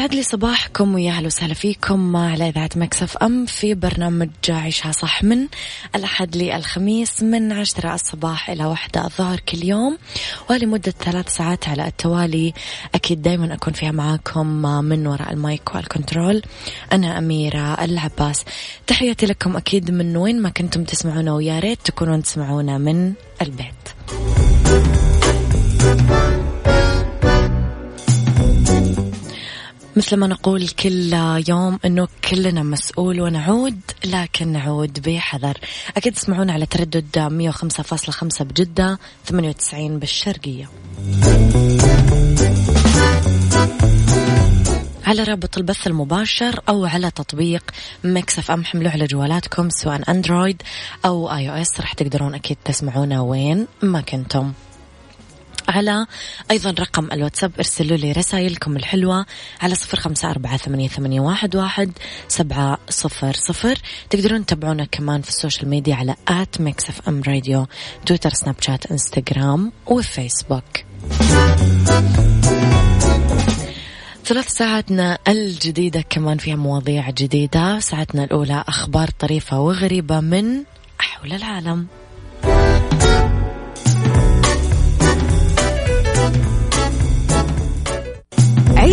يسعد لي صباحكم ويا أهلا وسهلا فيكم على إذاعة Mix FM في برنامج عيشها صح من الأحد للخميس من عشرة الصباح إلى واحدة الظهر كل يوم ولمدة ثلاث ساعات على التوالي. أكيد دائما أكون فيها معاكم من وراء ال mic وال control. أنا أميرة العباس. تحياتي لكم أكيد من وين ما كنتم تسمعونا ويا ريت تكونون تسمعونا من البيت. مثل ما نقول كل يوم إنه كلنا مسؤول ونعود لكن نعود بحذر. أكيد تسمعون على تردد 105.5 بجدة 98 بالشرقية. على رابط البث المباشر أو على تطبيق Mix FM حملوه على جوالاتكم سواء Android أو iOS راح تقدرون أكيد تسمعونا وين ما كنتم. على أيضا رقم الواتساب ارسلوا لي رسائلكم الحلوة على صفر خمسة أربعة ثمانية, ثمانية واحد, واحد سبعة صفر صفر. تقدرون تتابعونا كمان في ال social media على at Mix FM Radio Twitter Snapchat Instagram و Facebook. ثلاث ساعتنا الجديدة كمان فيها مواضيع جديدة. ساعتنا الأولى أخبار طريفة وغريبة من حول العالم.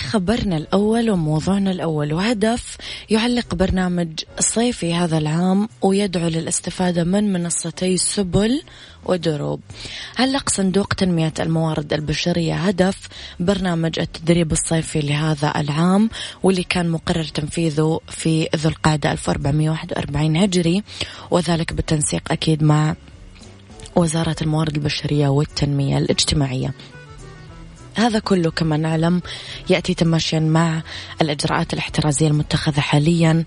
خبرنا الأول وموضوعنا الأول وهدف يعلق برنامج صيفي هذا العام ويدعو للاستفادة من منصتي سبل ودروب. علق صندوق تنمية الموارد البشرية هدف برنامج التدريب الصيفي لهذا العام واللي كان مقرر تنفيذه في ذو القعدة 1441 هجري وذلك بالتنسيق أكيد مع وزارة الموارد البشرية والتنمية الاجتماعية. هذا كله كما نعلم يأتي تماشيا مع الإجراءات الاحترازية المتخذة حاليا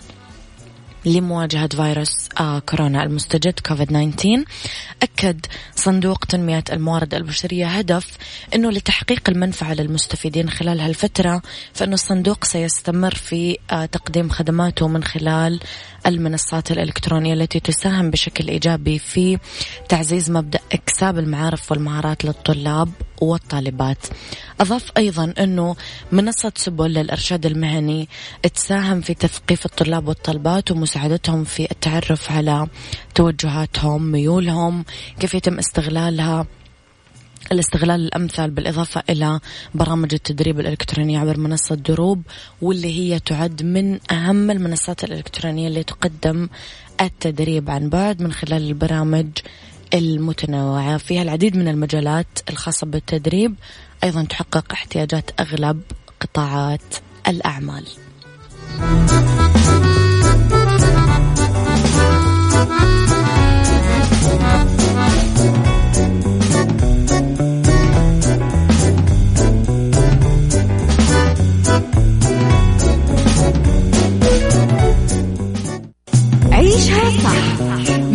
لمواجهة فيروس آه كورونا المستجد كوفيد 19 أكد صندوق تنمية الموارد البشرية هدف أنه لتحقيق المنفعة للمستفيدين خلال هالفترة فإنه الصندوق سيستمر في آه تقديم خدماته من خلال المنصات الإلكترونية التي تساهم بشكل إيجابي في تعزيز مبدأ إكساب المعارف والمهارات للطلاب. والطالبات. أضاف أيضا أنه منصة سبل للإرشاد المهني تساهم في تثقيف الطلاب والطالبات ومساعدتهم في التعرف على توجهاتهم ميولهم كيف يتم استغلالها الاستغلال الأمثل بالإضافة إلى برامج التدريب الإلكتروني عبر منصة دروب واللي هي تعد من أهم المنصات الإلكترونية اللي تقدم التدريب عن بعد من خلال البرامج المتنوعة فيها العديد من المجالات الخاصة بالتدريب. أيضا تحقق احتياجات أغلب قطاعات الأعمال. عيشها صح.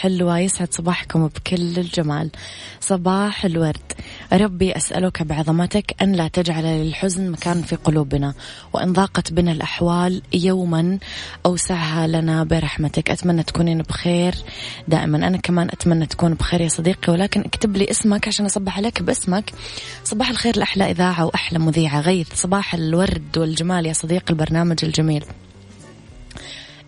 الحلوة يسعد صباحكم بكل الجمال. صباح الورد. ربي أسألك بعظمتك أن لا تجعل للحزن مكان في قلوبنا وإن ضاقت بنا الأحوال يوما أوسعها لنا برحمتك. أتمنى تكونين بخير. دائما أنا كمان أتمنى تكون بخير يا صديقي ولكن اكتب لي اسمك عشان أصبح عليك باسمك. صباح الخير لأحلى إذاعة وأحلى مذيعة. غيث صباح الورد والجمال يا صديقي البرنامج الجميل.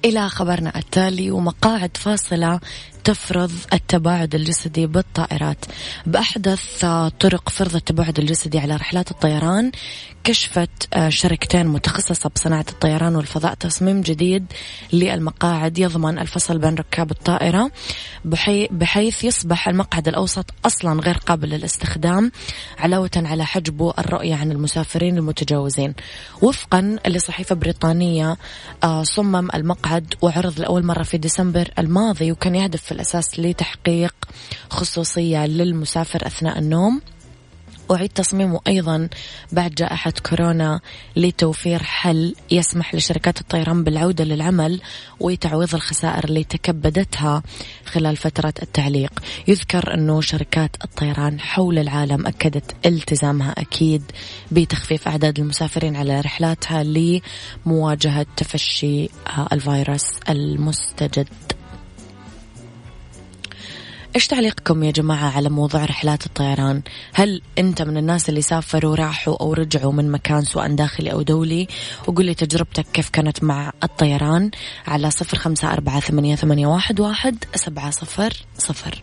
إلى خبرنا التالي ومقاعد فاصلة تفرض التباعد الجسدي بالطائرات. بأحدث طرق فرض التباعد الجسدي على رحلات الطيران كشفت آه، شركتين متخصصة بصناعة الطيران والفضاء تصميم جديد للمقاعد يضمن الفصل بين ركاب الطائرة بحيث يصبح المقعد الأوسط أصلا غير قابل للاستخدام علاوة على حجبه الرؤية عن المسافرين المتجاوزين. وفقا لصحيفة بريطانية آه، صمم المقعد وعرض لأول مرة في ديسمبر الماضي وكان يهدف في الأساس لتحقيق خصوصية للمسافر أثناء النوم. أعيد تصميمه أيضا بعد جائحة كورونا لتوفير حل يسمح لشركات الطيران بالعودة للعمل وتعويض الخسائر اللي تكبدتها خلال فترة التعليق. يذكر أنه شركات الطيران حول العالم أكدت التزامها أكيد بتخفيف أعداد المسافرين على رحلاتها لمواجهة تفشي الفيروس المستجد. إيش تعليقكم يا جماعة على موضوع رحلات الطيران؟ هل أنت من الناس اللي سافروا راحوا أو رجعوا من مكان سواء داخلي أو دولي؟ وقول لي تجربتك كيف كانت مع الطيران على صفر خمسة أربعة ثمانية, واحد سبعة صفر صفر.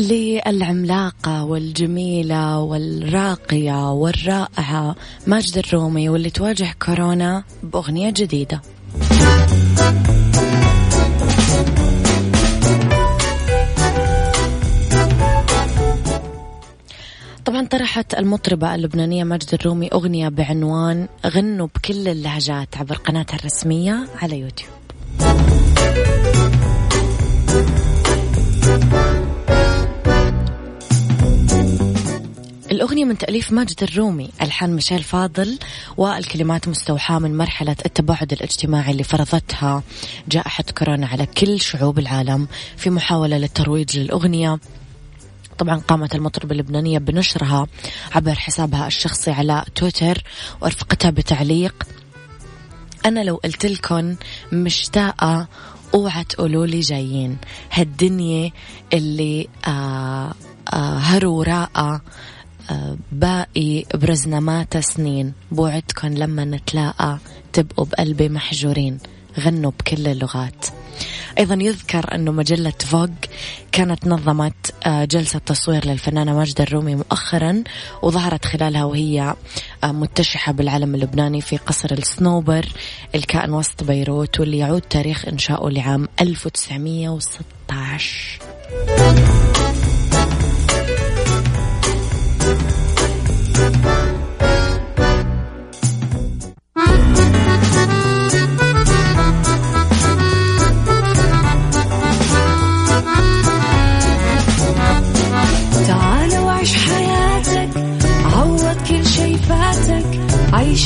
للعملاقة والجميلة والراقية والرائعة ماجد الرومي واللي تواجه كورونا بأغنية جديدة. طبعا طرحت المطربة اللبنانية ماجد الرومي أغنية بعنوان غنوا بكل اللهجات عبر قناتها الرسمية على يوتيوب. الأغنية من تأليف ماجد الرومي ألحان ميشيل فاضل والكلمات مستوحاة من مرحلة التباعد الاجتماعي اللي فرضتها جائحة كورونا على كل شعوب العالم في محاولة للترويج للأغنية. طبعا قامت المطربة اللبنانية بنشرها عبر حسابها الشخصي على تويتر وأرفقتها بتعليق أنا لو قلت لكم مشتاقة اوعى تقولوا لي جايين. هالدنيا اللي آه آه هرو وراءة باقي برزنا مات سنين بوعدكن لما نتلاقى تبقوا بقلبي محجورين. غنوا بكل اللغات. أيضا يذكر أنه مجلة فوق كانت نظمت آه، جلسة تصوير للفنانة ماجدة الرومي مؤخرا وظهرت خلالها وهي آه، متشحة بالعلم اللبناني في قصر الصنوبر الكائن وسط بيروت واللي يعود تاريخ إنشاؤه لعام 1916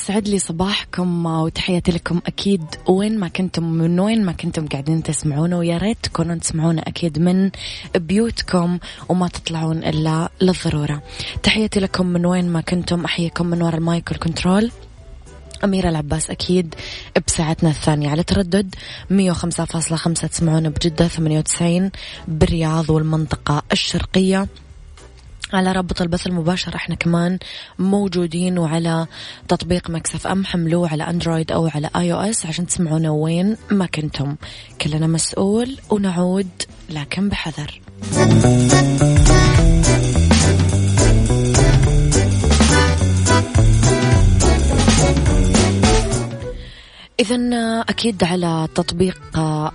يسعد لي صباحكم وتحياتي لكم أكيد. وين ما كنتم من وين ما كنتم قاعدين تسمعونا ويا ريت تكونون تسمعونا أكيد من بيوتكم وما تطلعون إلا للضرورة. تحياتي لكم من وين ما كنتم أحييكم من وراء ال mic وال control. أميرة العباس أكيد بساعتنا الثانية على تردد 105.5 تسمعونا بجدة 98 بالرياض والمنطقة الشرقية. على رابط البث المباشر إحنا كمان موجودين وعلى تطبيق Mix FM. حملوه على Android أو على iOS عشان تسمعونا وين ما كنتم. كلنا مسؤول ونعود لكن بحذر. إذا أكيد على تطبيق آه،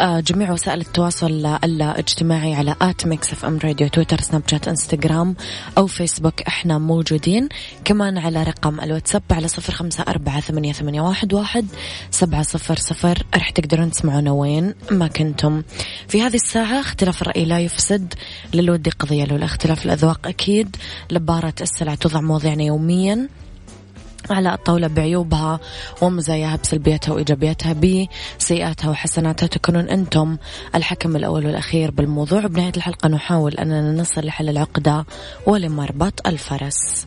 آه، جميع وسائل التواصل الاجتماعي على at Mix FM Radio Twitter Snapchat Instagram أو فيسبوك. إحنا موجودين. كمان على رقم الواتساب على صفر خمسة أربعة ثمانية, ثمانية واحد, واحد سبعة صفر صفر. رح تقدرون تسمعونا وين ما كنتم. في هذه الساعة اختلاف الرأي لا يفسد للود قضية. لولا اختلاف الأذواق أكيد لبارة السلع توضع مواضيعنا يوميا. على الطاولة بعيوبها ومزاياها بسلبياتها وإيجابياتها بسيئاتها وحسناتها. تكونون أنتم الحكم الأول والأخير بالموضوع. بنهاية الحلقة نحاول أننا نصل لحل العقدة ولمربط الفرس.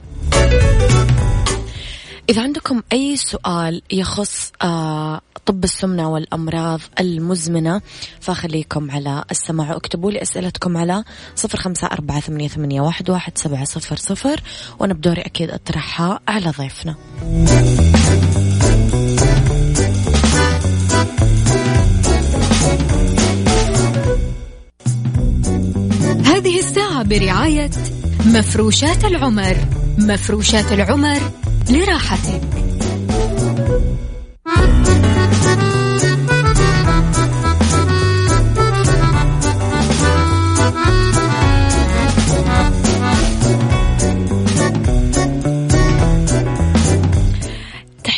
إذا عندكم أي سؤال يخص آه طب السمنة والأمراض المزمنة. فخليكم على السماع واكتبوا لي أسئلتكم على صفر خمسة أربعة ثمانية, واحد, واحد سبعة صفر صفر. وأنا بدوري أكيد أطرحها على ضيفنا. هذه الساعة برعاية مفروشات العمر. مفروشات العمر لراحتك.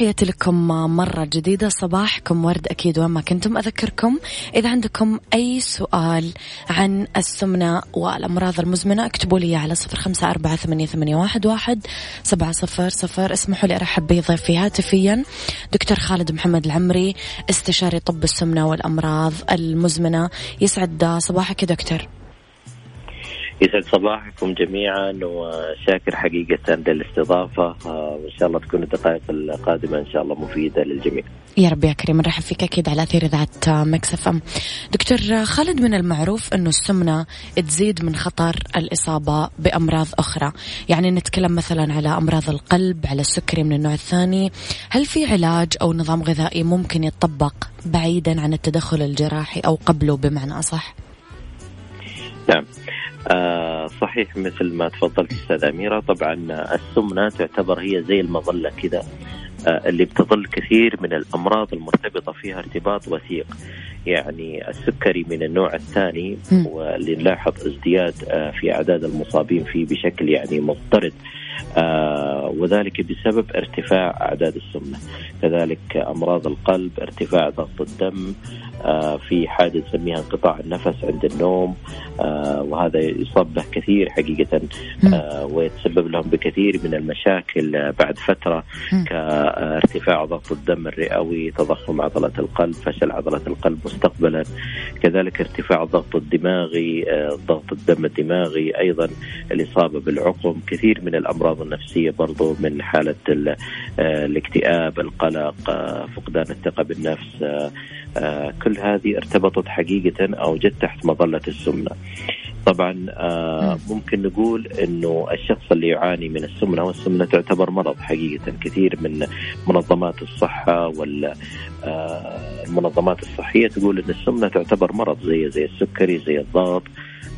تحياتي لكم مرة جديدة. صباحكم ورد أكيد وين ما كنتم. أذكركم إذا عندكم أي سؤال عن السمنة والأمراض المزمنة اكتبوا لي على صفر خمسة أربعة ثمانية, واحد سبعة صفر صفر. اسمحوا لي أرحب بضيفي هاتفيا. دكتور خالد محمد العمري استشاري طب السمنة والأمراض المزمنة. يسعد صباحك يا دكتور. يسعد صباحكم جميعا وشاكر حقيقة للاستضافة وإن شاء الله تكون الدقائق القادمة إن شاء الله مفيدة للجميع. يا رب يا كريم نرحب فيك أكيد على أثير إذاعة Mix FM. دكتور خالد من المعروف أنه السمنة تزيد من خطر الإصابة بأمراض أخرى. يعني نتكلم مثلا على أمراض القلب على السكري من النوع الثاني. هل في علاج أو نظام غذائي ممكن يتطبق بعيدا عن التدخل الجراحي أو قبله بمعنى أصح؟ نعم. آه صحيح مثل ما تفضلت أستاذ أميرة طبعا السمنة تعتبر هي زي المظلة كذا آه اللي بتظل كثير من الأمراض المرتبطة فيها ارتباط وثيق. يعني السكري من النوع الثاني واللي نلاحظ ازدياد آه في أعداد المصابين فيه بشكل يعني مضطرد آه وذلك بسبب ارتفاع أعداد السمنة. كذلك أمراض القلب ارتفاع ضغط الدم في حاجة نسميها انقطاع النفس عند النوم آه وهذا يصاب به كثير حقيقة آه ويتسبب لهم بكثير من المشاكل بعد فترة كارتفاع ضغط الدم الرئوي تضخم عضلة القلب فشل عضلة القلب مستقبلا كذلك ارتفاع الضغط الدماغي ضغط الدم الدماغي أيضا الإصابة بالعقم كثير من الأمراض الأمراض النفسية برضو من حالة الاكتئاب القلق فقدان الثقة بالنفس كل هذه ارتبطت حقيقة أو جت تحت مظلة السمنة. طبعا آه ممكن نقول إنه الشخص اللي يعاني من السمنة والسمنة تعتبر مرض حقيقة. كثير من منظمات الصحة وال آه المنظمات الصحية تقول إن السمنة تعتبر مرض زي زي السكري زي الضغط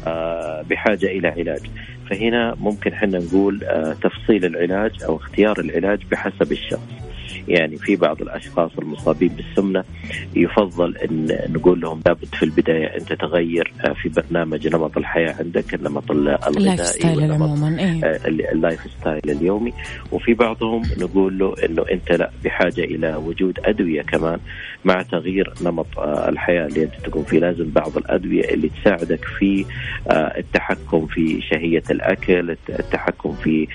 آه بحاجة إلى علاج. فهنا ممكن إحنا نقول آه تفصيل العلاج أو اختيار العلاج بحسب الشخص. يعني في بعض الأشخاص المصابين بالسمنة يفضل إن نقول لهم لابد في البداية انت تغير آه، في برنامج نمط الحياة عندك النمط الغذائي ال life style؟ ال life style اليومي. وفي بعضهم نقول له إنه أنت لا بحاجة إلى وجود أدوية كمان مع تغيير نمط آه، الحياة اللي أنت تكون فيه. لازم بعض الأدوية اللي تساعدك في آه، التحكم في شهية الأكل التحكم في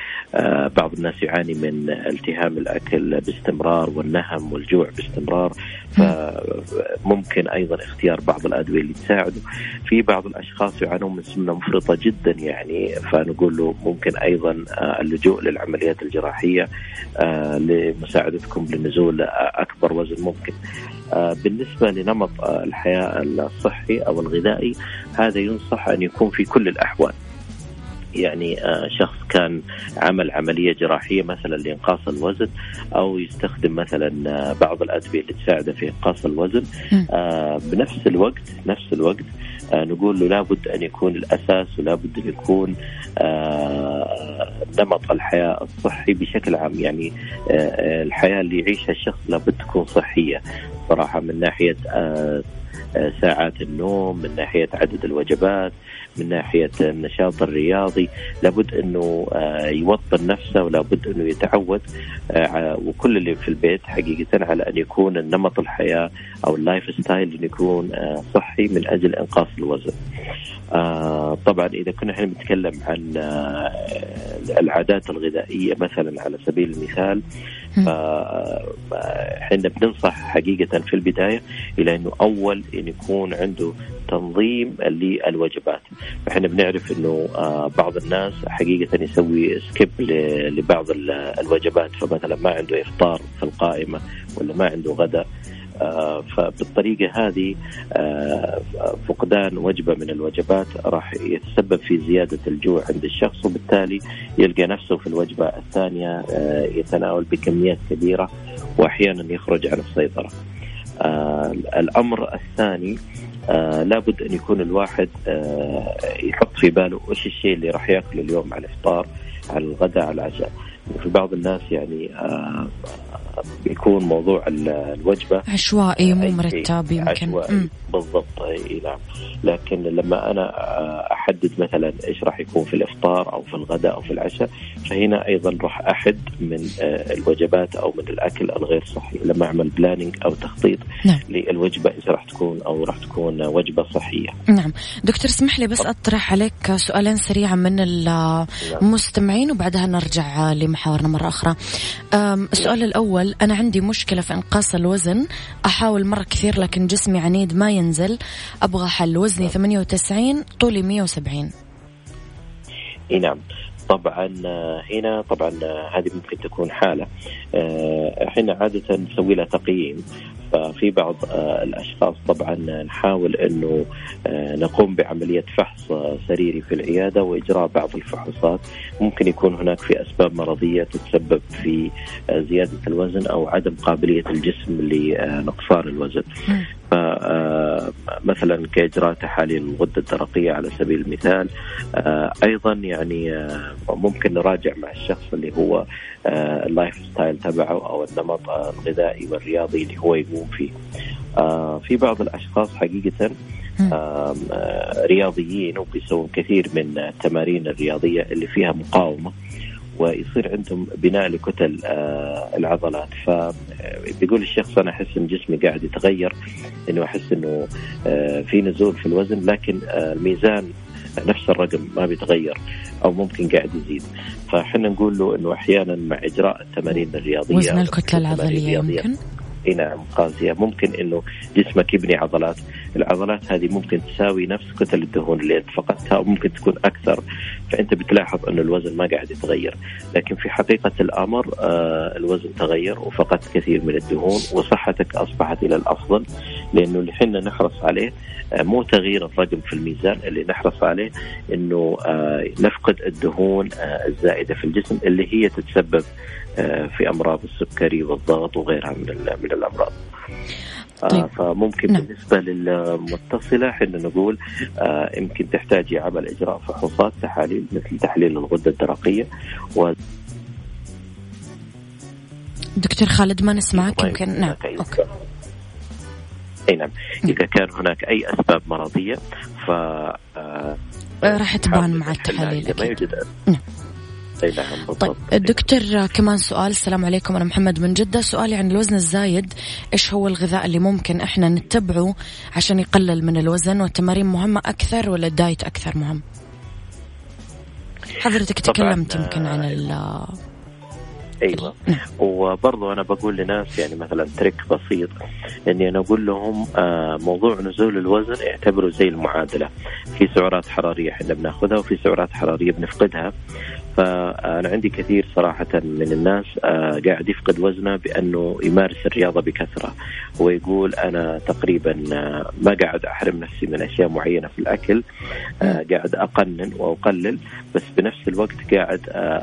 بعض الناس يعاني من التهام الأكل باستمرار. باستمرار والنهم والجوع باستمرار فممكن أيضا اختيار بعض الأدوية اللي تساعده. في بعض الأشخاص يعانون من سمنة مفرطة جدا يعني فنقول له ممكن أيضا آه، اللجوء للعمليات الجراحية آه، لمساعدتكم لنزول أكبر وزن ممكن. آه، بالنسبة لنمط الحياة الصحي أو الغذائي هذا ينصح أن يكون في كل الأحوال. يعني آه، شخص كان عمل عملية جراحية مثلا لإنقاص الوزن أو يستخدم مثلا آه، بعض الأدوية اللي تساعده في إنقاص الوزن. آه، بنفس الوقت نفس الوقت نقول له لابد أن يكون الأساس ولابد أن يكون نمط الحياة الصحي بشكل عام. يعني الحياة اللي يعيشها الشخص لابد تكون صحية. صراحة من ناحية ساعات النوم من ناحية عدد الوجبات من ناحية النشاط الرياضي لابد إنه آه، يوطن نفسه ولابد إنه يتعود آه، وكل اللي في البيت حقيقة على أن يكون النمط الحياة أو ال life style إنه يكون آه، صحي من أجل إنقاص الوزن. طبعا إذا كنا إحنا بنتكلم عن العادات الغذائية مثلا على سبيل المثال فاحنا بننصح حقيقة في البداية إلى إنه أول إن يكون عنده تنظيم للوجبات. فاحنا بنعرف إنه آه، بعض الناس حقيقة يسوي سكيب لبعض الوجبات فمثلا ما عنده إفطار في القائمة ولا ما عنده غداء. فبالطريقة هذه آه، فقدان وجبة من الوجبات راح يتسبب في زيادة الجوع عند الشخص وبالتالي يلقى نفسه في الوجبة الثانية يتناول بكميات كبيرة وأحيانا يخرج عن السيطرة. الأمر الثاني آه لابد أن يكون الواحد آه يحط في باله إيش الشيء اللي راح يأكله اليوم على الإفطار على الغداء على العشاء في بعض الناس يعني آه بيكون موضوع الوجبة. عشوائي مو مرتب يمكن. عشوائي. بالضبط إي نعم. لكن لما أنا أحدد مثلا إيش راح يكون في الإفطار أو في الغداء أو في العشاء فهنا أيضا راح أحد من آه، الوجبات أو من الأكل الغير صحي. لما أعمل بلاننج أو تخطيط نعم. للوجبة اذا راح تكون أو راح تكون وجبة صحية. نعم، دكتور اسمح لي بس أطرح عليك سؤالين سريعا من المستمعين وبعدها نرجع لمحاورنا مرة أخرى. السؤال الأول أنا عندي مشكلة في إنقاص الوزن. أحاول مرة كثير لكن جسمي عنيد ما ينزل. أبغى حل. وزني 98 طولي 170 إي نعم. طبعا آه، هنا طبعا آه، هذه ممكن تكون حالة. آه، إحنا عادة نسوي لها تقييم. ففي بعض الأشخاص طبعا نحاول إنه نقوم بعملية فحص سريري في العيادة وإجراء بعض الفحوصات. ممكن يكون هناك في أسباب مرضية تتسبب في زيادة الوزن أو عدم قابلية الجسم لنقصان الوزن. مثلا كاجراء تحاليل الغده الدرقيه على سبيل المثال. أيضا يعني ممكن نراجع مع الشخص اللي هو آه، ال life style تبعه أو النمط الغذائي والرياضي اللي هو يقوم فيه. آه، في بعض الأشخاص حقيقة آه، رياضيين وبيسوون كثير من التمارين الرياضية اللي فيها مقاومة. ويصير عندهم بناء لكتل العضلات. فبيقول الشخص أنا احس ان جسمي قاعد يتغير إنه أحس إنه في نزول في الوزن لكن الميزان نفس الرقم ما بيتغير أو ممكن قاعد يزيد. فاحنا نقول له إنه أحيانا مع إجراء التمارين الرياضية وزن الكتلة العضلية يمكن؟ اي نعم قاسيه ممكن إنه جسمك يبني عضلات. العضلات هذه ممكن تساوي نفس كتل الدهون اللي انت فقدتها وممكن تكون أكثر. فأنت بتلاحظ إنه الوزن ما قاعد يتغير. لكن في حقيقة الأمر آه الوزن تغير وفقدت كثير من الدهون وصحتك أصبحت إلى الأفضل لأنه اللي إحنا نحرص عليه آه مو تغيير الرقم في الميزان. اللي نحرص عليه إنه آه نفقد الدهون آه الزائدة في الجسم اللي هي تتسبب في أمراض السكري والضغط وغيرها من من الأمراض. آه، طيب. فممكن نعم. بالنسبة للمتصلة إحنا نقول آه يمكن تحتاجي عمل إجراء فحوصات تحاليل مثل تحليل الغدة الدرقية و دكتور خالد ما نسمعك يمكن نعم أوكي. أي نعم. إذا كان هناك أي أسباب مرضية ف آه راح تبان مع التحاليل ما يوجد نعم. نعم طيب دكتور كمان سؤال. السلام عليكم أنا محمد من جدة. سؤالي عن الوزن الزايد. إيش هو الغذاء اللي ممكن إحنا نتبعه عشان يقلل من الوزن والتمارين مهمة أكثر ولا الدايت أكثر مهم؟ حضرتك تكلمت يمكن عن ال أيوه. نعم. وبرضه أنا بقول لناس يعني مثلا تريك بسيط إني أنا أقول لهم آه موضوع نزول الوزن اعتبره زي المعادلة. في سعرات حرارية إحنا بناخذها وفي سعرات حرارية بنفقدها. فأنا عندي كثير صراحة من الناس آه، قاعد يفقد وزنه بأنه يمارس الرياضة بكثرة. هو يقول أنا تقريبا آه، ما قاعد أحرم نفسي من أشياء معينة في الأكل آه، قاعد أقنن وأقلل بس بنفس الوقت قاعد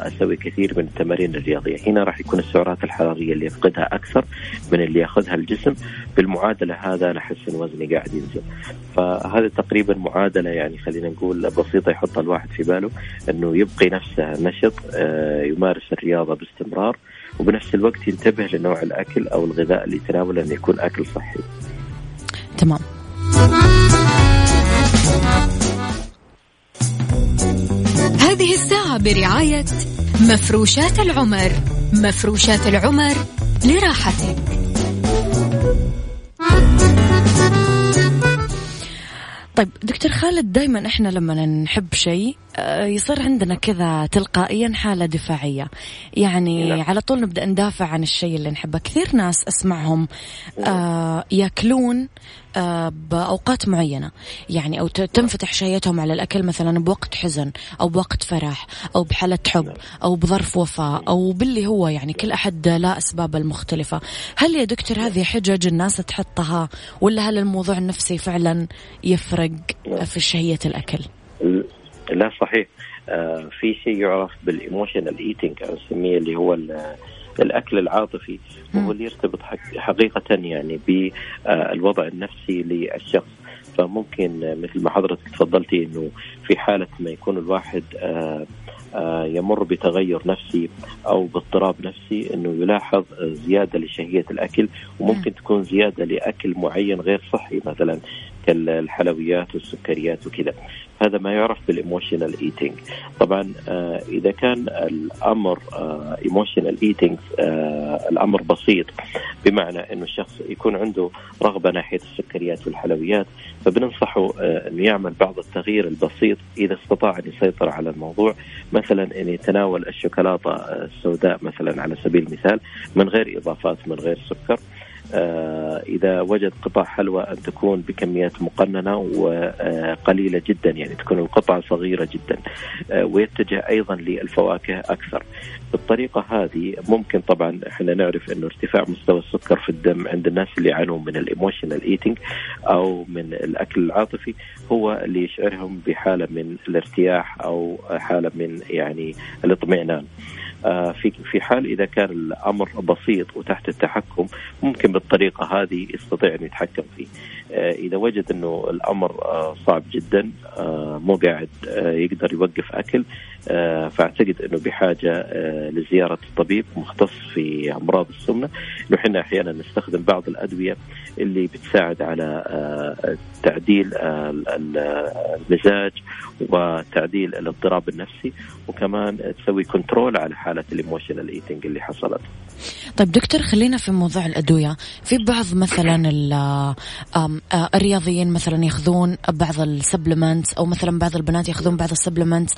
أسوي كثير من التمارين الرياضية. هنا راح يكون السعرات الحرارية اللي يفقدها أكثر من اللي يأخذها الجسم. بالمعادلة هذا أنا أحس إن وزني قاعد ينزل. فهذا تقريبا معادلة يعني خلينا نقول بسيطة يحطها الواحد في باله إنه يبقي نفسه نشط آه، يمارس الرياضة باستمرار وبنفس الوقت ينتبه لنوع الأكل أو الغذاء اللي يتناوله إنه يكون أكل صحي. تمام. هذه الساعة برعاية مفروشات العمر، مفروشات العمر لراحتك. طيب دكتور خالد دائما إحنا لما نحب شيء آه، يصير عندنا كذا تلقائيا حالة دفاعية. يعني لا. على طول نبدأ ندافع عن الشيء اللي نحبه. كثير ناس أسمعهم آه يأكلون آه بأوقات معينة. يعني أو تنفتح شهيتهم على الأكل مثلا بوقت حزن أو بوقت فرح أو بحالة حب أو بظرف وفاة أو باللي هو. يعني كل أحد لا أسباب المختلفة. هل يا دكتور هذه حجج الناس تحطها ولا هل الموضوع النفسي فعلا يفرق في شهية الأكل؟ لا صحيح. آه في شيء يعرف بال emotional eating نسميه اللي هو الأكل العاطفي وهو اللي يرتبط حقيقة يعني بالوضع النفسي للشخص. فممكن مثل ما حضرتك تفضلتي إنه في حالة ما يكون الواحد آه آه يمر بتغير نفسي أو باضطراب نفسي إنه يلاحظ زيادة لشهية الأكل وممكن تكون زيادة لأكل معين غير صحي مثلا. كالحلويات والسكريات وكذا. هذا ما يعرف بال emotional eating طبعا آه إذا كان الأمر emotional آه eating آه الأمر بسيط بمعنى إنه الشخص يكون عنده رغبة ناحية السكريات والحلويات فبننصحه إنه يعمل بعض التغيير البسيط إذا استطاع أن يسيطر على الموضوع. مثلا إن يتناول الشوكولاتة السوداء مثلا على سبيل المثال من غير إضافات من غير سكر. آه، إذا وجد قطع حلوى أن تكون بكميات مقننة وقليلة جدا يعني تكون القطعة صغيرة جدا آه، ويتجه أيضا للفواكه أكثر بالطريقة هذه ممكن طبعا إحنا نعرف إنه ارتفاع مستوى السكر في الدم عند الناس اللي يعانون من ال emotional eating أو من الأكل العاطفي هو اللي يشعرهم بحالة من الارتياح أو حالة من يعني الاطمئنان. آه، في في حال إذا كان الأمر بسيط وتحت التحكم ممكن بالطريقة هذه يستطيع أن يتحكم فيه. آه، إذا وجد إنه الأمر آه، صعب جدا مو قاعد يقدر يوقف أكل فأعتقد إنه بحاجة لزيارة طبيب مختص في أمراض السمنة إحنا أحيانا نستخدم بعض الأدوية اللي بتساعد على تعديل المزاج وتعديل الاضطراب النفسي وكمان تسوي control على حالة ال emotional eating اللي حصلت. طيب دكتور خلينا في موضوع الأدوية، في بعض مثلا الرياضيين مثلا يأخذون بعض ال supplements أو مثلا بعض البنات يأخذون بعض ال supplements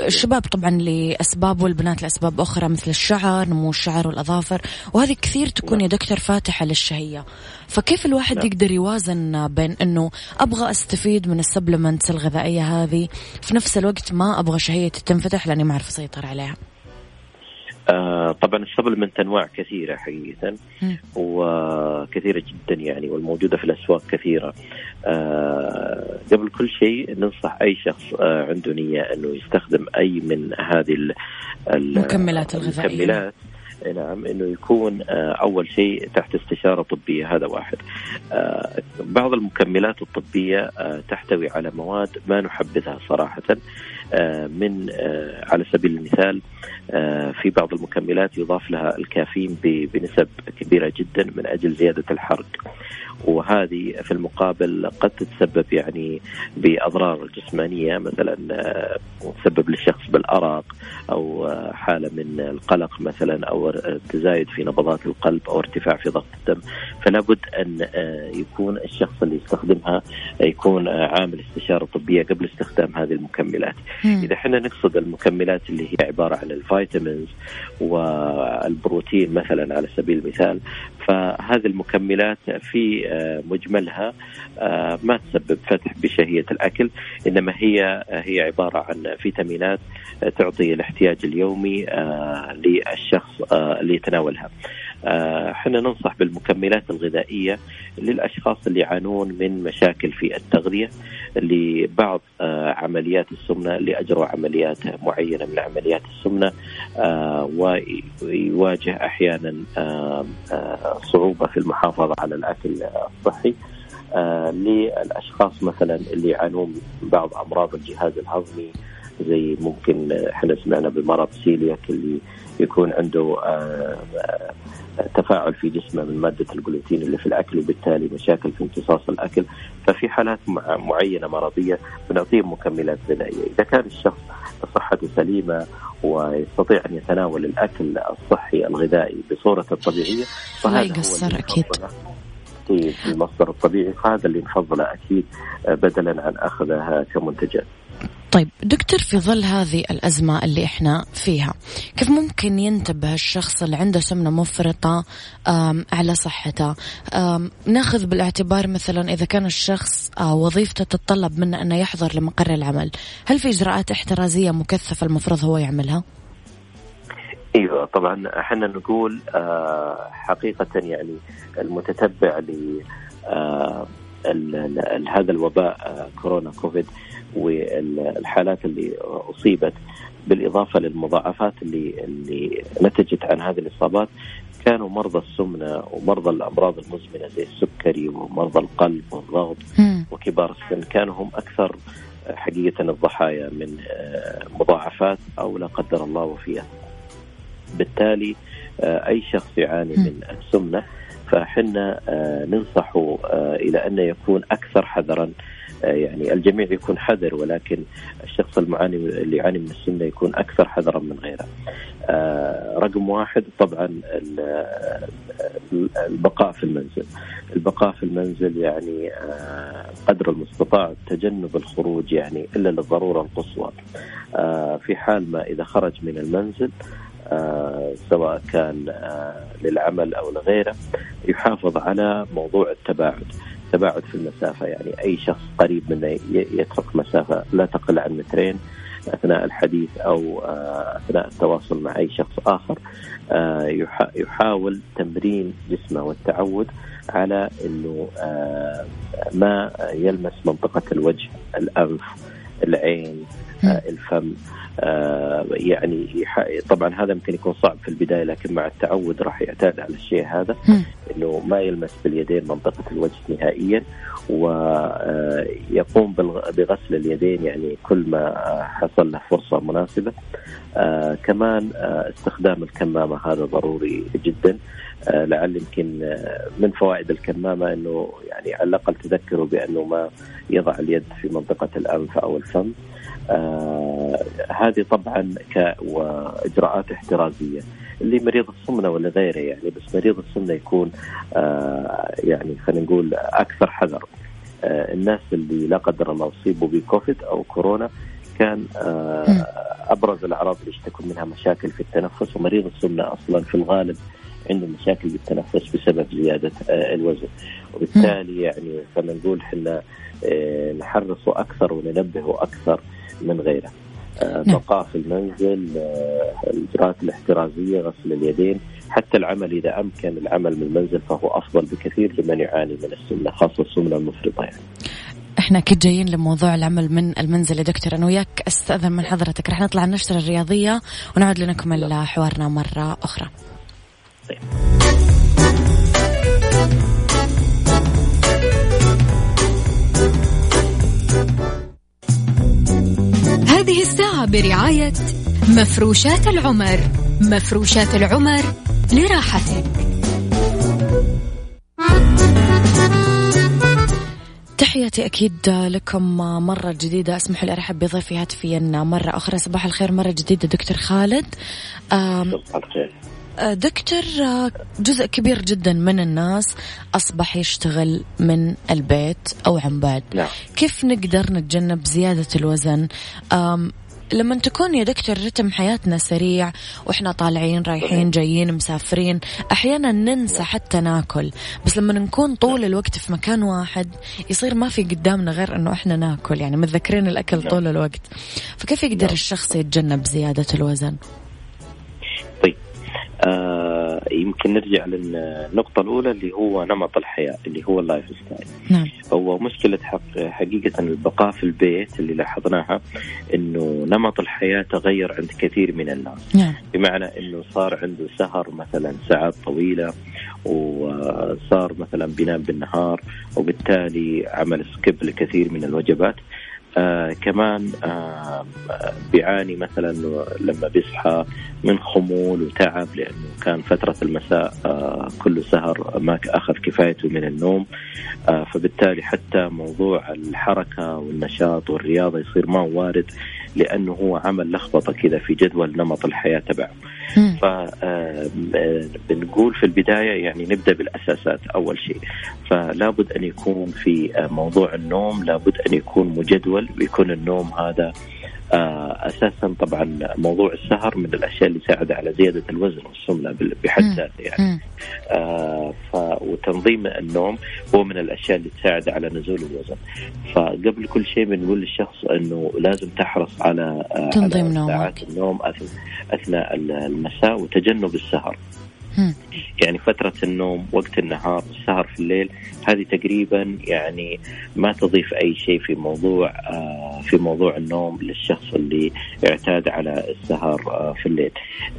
الشباب طبعا لأسباب والبنات لأسباب أخرى مثل الشعر نمو الشعر والأظافر وهذه كثير تكون يا دكتور فاتحة للشهية. فكيف الواحد نعم. يقدر يوازن بين إنه أبغى أستفيد من ال supplements الغذائية هذه في نفس الوقت ما أبغى شهيتي تنفتح لأني ما أعرف أسيطر عليها؟ آه طبعا ال supplement انواع كثيرة حقيقة وكثيرة جدا يعني والموجودة في الأسواق كثيرة. آه قبل كل شيء ننصح أي شخص آه عنده نية إنه يستخدم أي من هذه المكملات الغذائية. المكملات نعم إنه يكون آه، أول شيء تحت استشارة طبية هذا واحد. آه، بعض المكملات الطبية آه، تحتوي على مواد ما نحبذها صراحة. من على سبيل المثال في بعض المكملات يضاف لها الكافيين بنسب كبيرة جدا من أجل زيادة الحرق. وهذه في المقابل قد تتسبب يعني بأضرار جسمانية مثلا تسبب للشخص بالأرق أو حالة من القلق مثلا أو تزايد في نبضات القلب أو ارتفاع في ضغط الدم فلا بد أن يكون الشخص اللي يستخدمها يكون عامل استشارة طبية قبل استخدام هذه المكملات. مم. إذا إحنا نقصد المكملات اللي هي عبارة عن الفيتامينز والبروتين مثلا على سبيل المثال فهذه المكملات في آه، مجملها آه، ما تسبب فتح بشهية الأكل إنما هي هي عبارة عن فيتامينات تعطي الاحتياج اليومي آه، للشخص اللي يتناولها إحنا ننصح بالمكملات الغذائية للأشخاص اللي يعانون من مشاكل في التغذية لبعض عمليات السمنة اللي اجروا عمليات معينة من عمليات السمنة ويواجه أحيانا صعوبة في المحافظة على الأكل الصحي للأشخاص مثلا اللي يعانون من بعض أمراض الجهاز الهضمي زي ممكن إحنا سمعنا بمرض سيلياك اللي يكون عنده تفاعل في جسمه من مادة الجلوتين اللي في الأكل وبالتالي مشاكل في امتصاص الأكل. ففي حالات معينة مرضية بنعطيهم مكملات غذائية. إذا كان الشخص صحته سليمة ويستطيع أن يتناول الأكل الصحي الغذائي بصورة الطبيعية فهذا هو أكيد في المصدر الطبيعي. فهذا اللي نفضله أكيد بدلا عن أخذها كمنتجات. طيب دكتور في ظل هذه الأزمة اللي إحنا فيها كيف ممكن ينتبه الشخص اللي عنده سمنة مفرطة على صحته؟ ناخذ بالاعتبار مثلا إذا كان الشخص آه، وظيفته تتطلب منه أنه يحضر لمقر العمل هل في إجراءات احترازية مكثفة المفروض هو يعملها؟ إيوه طبعا إحنا نقول آه حقيقة يعني المتتبع ل آه هذا الوباء آه كورونا كوفيد والحالات اللي أصيبت بالإضافة للمضاعفات اللي اللي نتجت عن هذه الإصابات كانوا مرضى السمنة ومرضى الأمراض المزمنة زي السكري ومرضى القلب والضغط وكبار السن كانوا هم أكثر حقيقة الضحايا من مضاعفات أو لا قدر الله وفيات. بالتالي آه، أي شخص يعاني من السمنة فحنا آه، ننصحه إلى أن يكون أكثر حذرا آه، يعني الجميع يكون حذر ولكن الشخص المعاني اللي يعاني من السمنة يكون أكثر حذرا من غيره. آه، رقم واحد طبعا البقاء في المنزل. البقاء في المنزل يعني آه، قدر المستطاع تجنب الخروج يعني إلا للضرورة القصوى. في حال ما إذا خرج من المنزل سواء كان للعمل أو لغيره يحافظ على موضوع التباعد. تباعد في المسافة يعني أي شخص قريب منه يترك مسافة لا تقل عن مترين أثناء الحديث أو آه، أثناء التواصل مع أي شخص آه، يحاول تمرين جسمه والتعود على آه، ما يلمس منطقة الوجه الأنف العين الفم يعني طبعا هذا يمكن يكون صعب في البداية لكن مع التعود راح يعتاد على الشيء هذا إنه ما يلمس باليدين منطقة الوجه نهائيا ويقوم بغسل اليدين يعني كل ما حصل له فرصة مناسبة. آه كمان آه استخدام الكمامة هذا ضروري جدا. آه لعل يمكن من فوائد الكمامة إنه يعني على الأقل تذكروا بأنه ما يضع اليد في منطقة الأنف أو الفم. آه هذه طبعا ك وإجراءات احترازية. اللي مريض السمنة ولا غيره يعني بس مريض السمنة يكون آه يعني خلينا نقول أكثر حذر. آه الناس اللي لا قدر الله اصيبوا بكوفيد أو كورونا كان آه، أبرز الأعراض اللي يشتكون منها مشاكل في التنفس. ومريض السمنة أصلا في الغالب عنده مشاكل بالتنفس بسبب زيادة آه، الوزن. وبالتالي يعني خلينا نقول إحنا آه، نحرصه أكثر وننبهه أكثر من غيره نعم. بقاء في المنزل الاجراءات الاحترازية غسل اليدين حتى العمل إذا أمكن العمل من المنزل فهو أفضل بكثير لمن يعاني من السمنة خاصة السمنة المفرطة يعني. إحنا أكيد جايين لموضوع العمل من المنزل يا دكتور أنا وياك أستأذن من حضرتك رح نطلع النشرة الرياضية ونعود لنكمل حوارنا مرة أخرى طيب. الساعة برعاية مفروشات العمر. مفروشات العمر لراحتك. تحياتي أكيد لكم مرة جديدة. أسمحوا لي أرحب بضيفي هاتفيا. مرة أخرى. صباح الخير. مرة جديدة. دكتور خالد. صباح الخير. آه، دكتور آه، جزء كبير جدا من الناس أصبح يشتغل من البيت أو عن بعد. نعم. كيف نقدر نتجنب زيادة الوزن؟ لما تكون يا دكتور رتم حياتنا سريع وإحنا طالعين رايحين جايين مسافرين أحيانا ننسى حتى ناكل. بس لما نكون طول الوقت في مكان واحد يصير ما في قدامنا غير إنه إحنا ناكل يعني متذكرين الأكل نعم. طول الوقت. فكيف يقدر نعم. الشخص يتجنب زيادة الوزن؟ آه يمكن نرجع للنقطة الأولى اللي هو نمط الحياة اللي هو ال life style نعم. هو مشكلة حق حقيقة البقاء في البيت اللي لاحظناها إنه نمط الحياة تغير عند كثير من الناس. نعم. بمعنى إنه صار عنده سهر مثلا ساعات طويلة وصار مثلا بينام بالنهار وبالتالي عمل skip لكثير من الوجبات. آه كمان آه بيعاني مثلا لما بيصحى من خمول وتعب لأنه كان فترة المساء آه كله سهر ما أخذ كفايته من النوم. آه فبالتالي حتى موضوع الحركة والنشاط والرياضة يصير ما وارد. لأنه هو عمل لخبطة كذا في جدول نمط الحياة تبعه. فبنقول في البداية يعني نبدأ بالأساسات أول شيء فلا بد أن يكون في آه، موضوع النوم لابد أن يكون مجدول ويكون النوم هذا آه، أساسا طبعا موضوع السهر من الأشياء اللي تساعد على زيادة الوزن والسمنة بال- بحد. ذاته يعني. آه، ف... وتنظيم النوم هو من الأشياء اللي تساعد على نزول الوزن فقبل كل شيء بنقول للشخص إنه لازم تحرص على آه، تنظيم على نومك. ساعات النوم أثناء المساء وتجنب السهر. يعني فترة النوم وقت النهار السهر في الليل هذه تقريبا يعني ما تضيف أي شيء في موضوع آه في موضوع النوم للشخص اللي اعتاد على السهر آه في الليل.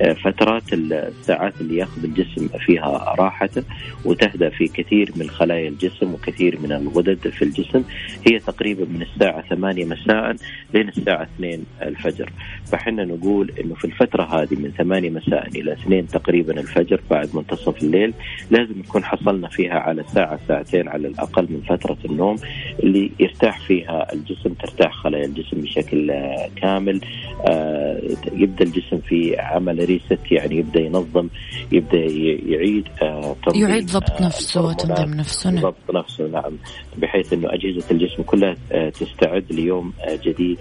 آه فترات الساعات اللي ياخذ الجسم فيها راحته وتهدأ في كثير من خلايا الجسم وكثير من الغدد في الجسم هي تقريبا من الساعة 8 مساء لين الساعة 2 الفجر. فحنا نقول إنه في الفترة هذه من 8 مساء إلى 2 تقريبا الفجر بعد منتصف الليل لازم نكون حصلنا فيها على ساعة ساعتين على الأقل من فترة النوم اللي يرتاح فيها الجسم ترتاح خلايا الجسم بشكل آه، كامل. آه، يبدأ الجسم في عمل ريست يعني يبدأ ينظم يبدأ يعيد آه، يعيد ضبط نفسه. وتنظيم نفسه. نعم. ضبط نفسه نعم. بحيث إنه أجهزة الجسم كلها تستعد ليوم جديد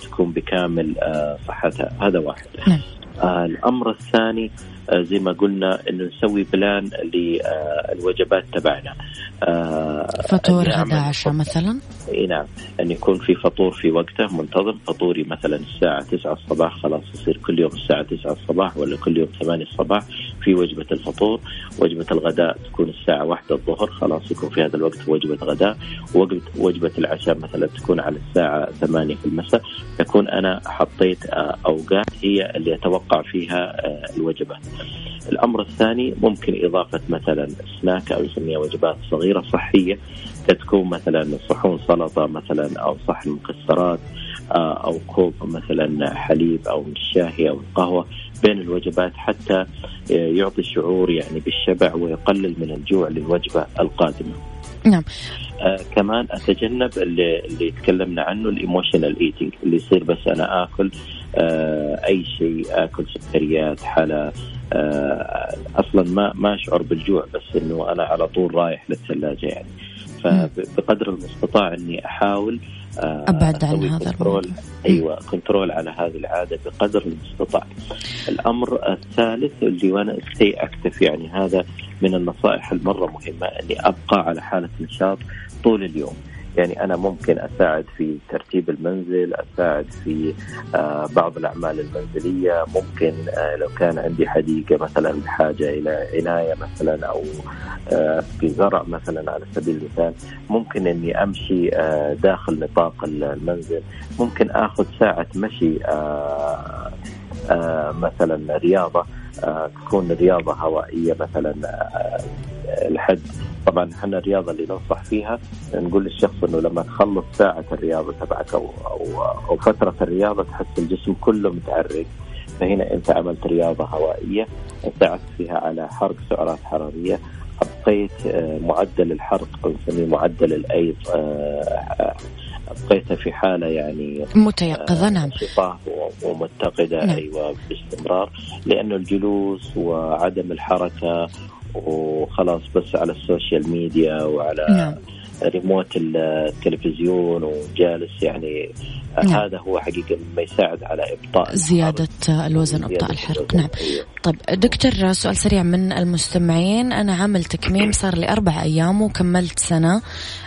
تكون بكامل صحتها. هذا واحد. نعم. الأمر الثاني زي ما قلنا إنه نسوي بلان للوجبات تبعنا. آه، فطور غدا عشاء مثلا؟ اي نعم أن يكون في فطور في وقته منتظم. فطوري مثلا الساعة 9 الصباح خلاص يصير كل يوم الساعة 9 الصباح ولا كل يوم 8 الصباح. في وجبة الفطور وجبة الغداء تكون الساعة 1 الظهر خلاص يكون في هذا الوقت وجبة غداء. ووجبه وجبة العشاء مثلا تكون على الساعة 8 في المساء. تكون أنا حطيت آه، أوقات هي اللي أتوقع فيها آه، الوجبات الأمر الثاني ممكن إضافة مثلا سناك أو يسميها وجبات صغيرة صحية. تكون مثلا صحون سلطة مثلا أو صحن مكسرات آه، أو كوب مثلا حليب أو الشاهي أو القهوة بين الوجبات حتى آه، يعطي شعور يعني بالشبع ويقلل من الجوع للوجبة القادمة. نعم آه كمان أتجنب اللي, اللي تكلمنا عنه ال emotional eating اللي يصير بس أنا آكل آه أي شيء آكل سكريات حلا آه أصلا ما ما أشعر بالجوع بس إنه أنا على طول رايح للثلاجة يعني فبقدر المستطاع أني أحاول آه، أبعد عن هذا control أيوه control على هذه العادة بقدر المستطاع. الأمر الثالث اللي وأنا stay active يعني هذا من النصائح المرة مهمة أني أبقى على حالة نشاط طول اليوم. يعني أنا ممكن أساعد في ترتيب المنزل، أساعد في آه بعض الأعمال المنزلية، ممكن آه لو كان عندي حديقة مثلا بحاجه إلى عناية مثلا أو آه في زرع مثلا على سبيل المثال، ممكن إني أمشي آه داخل نطاق المنزل، ممكن آخذ ساعة مشي مثلا رياضة آه تكون رياضة هوائية مثلا آه لحد طبعا إحنا الرياضة اللي ننصح فيها نقول للشخص إنه لما تخلص ساعة الرياضة تبعك أو أو أو فترة الرياضة تحس الجسم كله متعرق. فهنا أنت عملت رياضة هوائية ساعدت فيها على حرق سعرات حرارية ابقيت آه، معدل الحرق أو نسميه معدل الأيض آه، ابقيتها في حالة يعني متيقظه نعم ومتقدة نعم. أيوه باستمرار. لأنه الجلوس وعدم الحركة وخلاص بس على ال social media وعلى نعم. ريموت التلفزيون وجالس يعني نعم. هذا هو حقيقة ما يساعد على إبطاء زيادة الوزن إبطاء الحرق نعم. طيب دكتور سؤال سريع من المستمعين أنا عامل تكميم صار لي أربع أيام وكملت سنة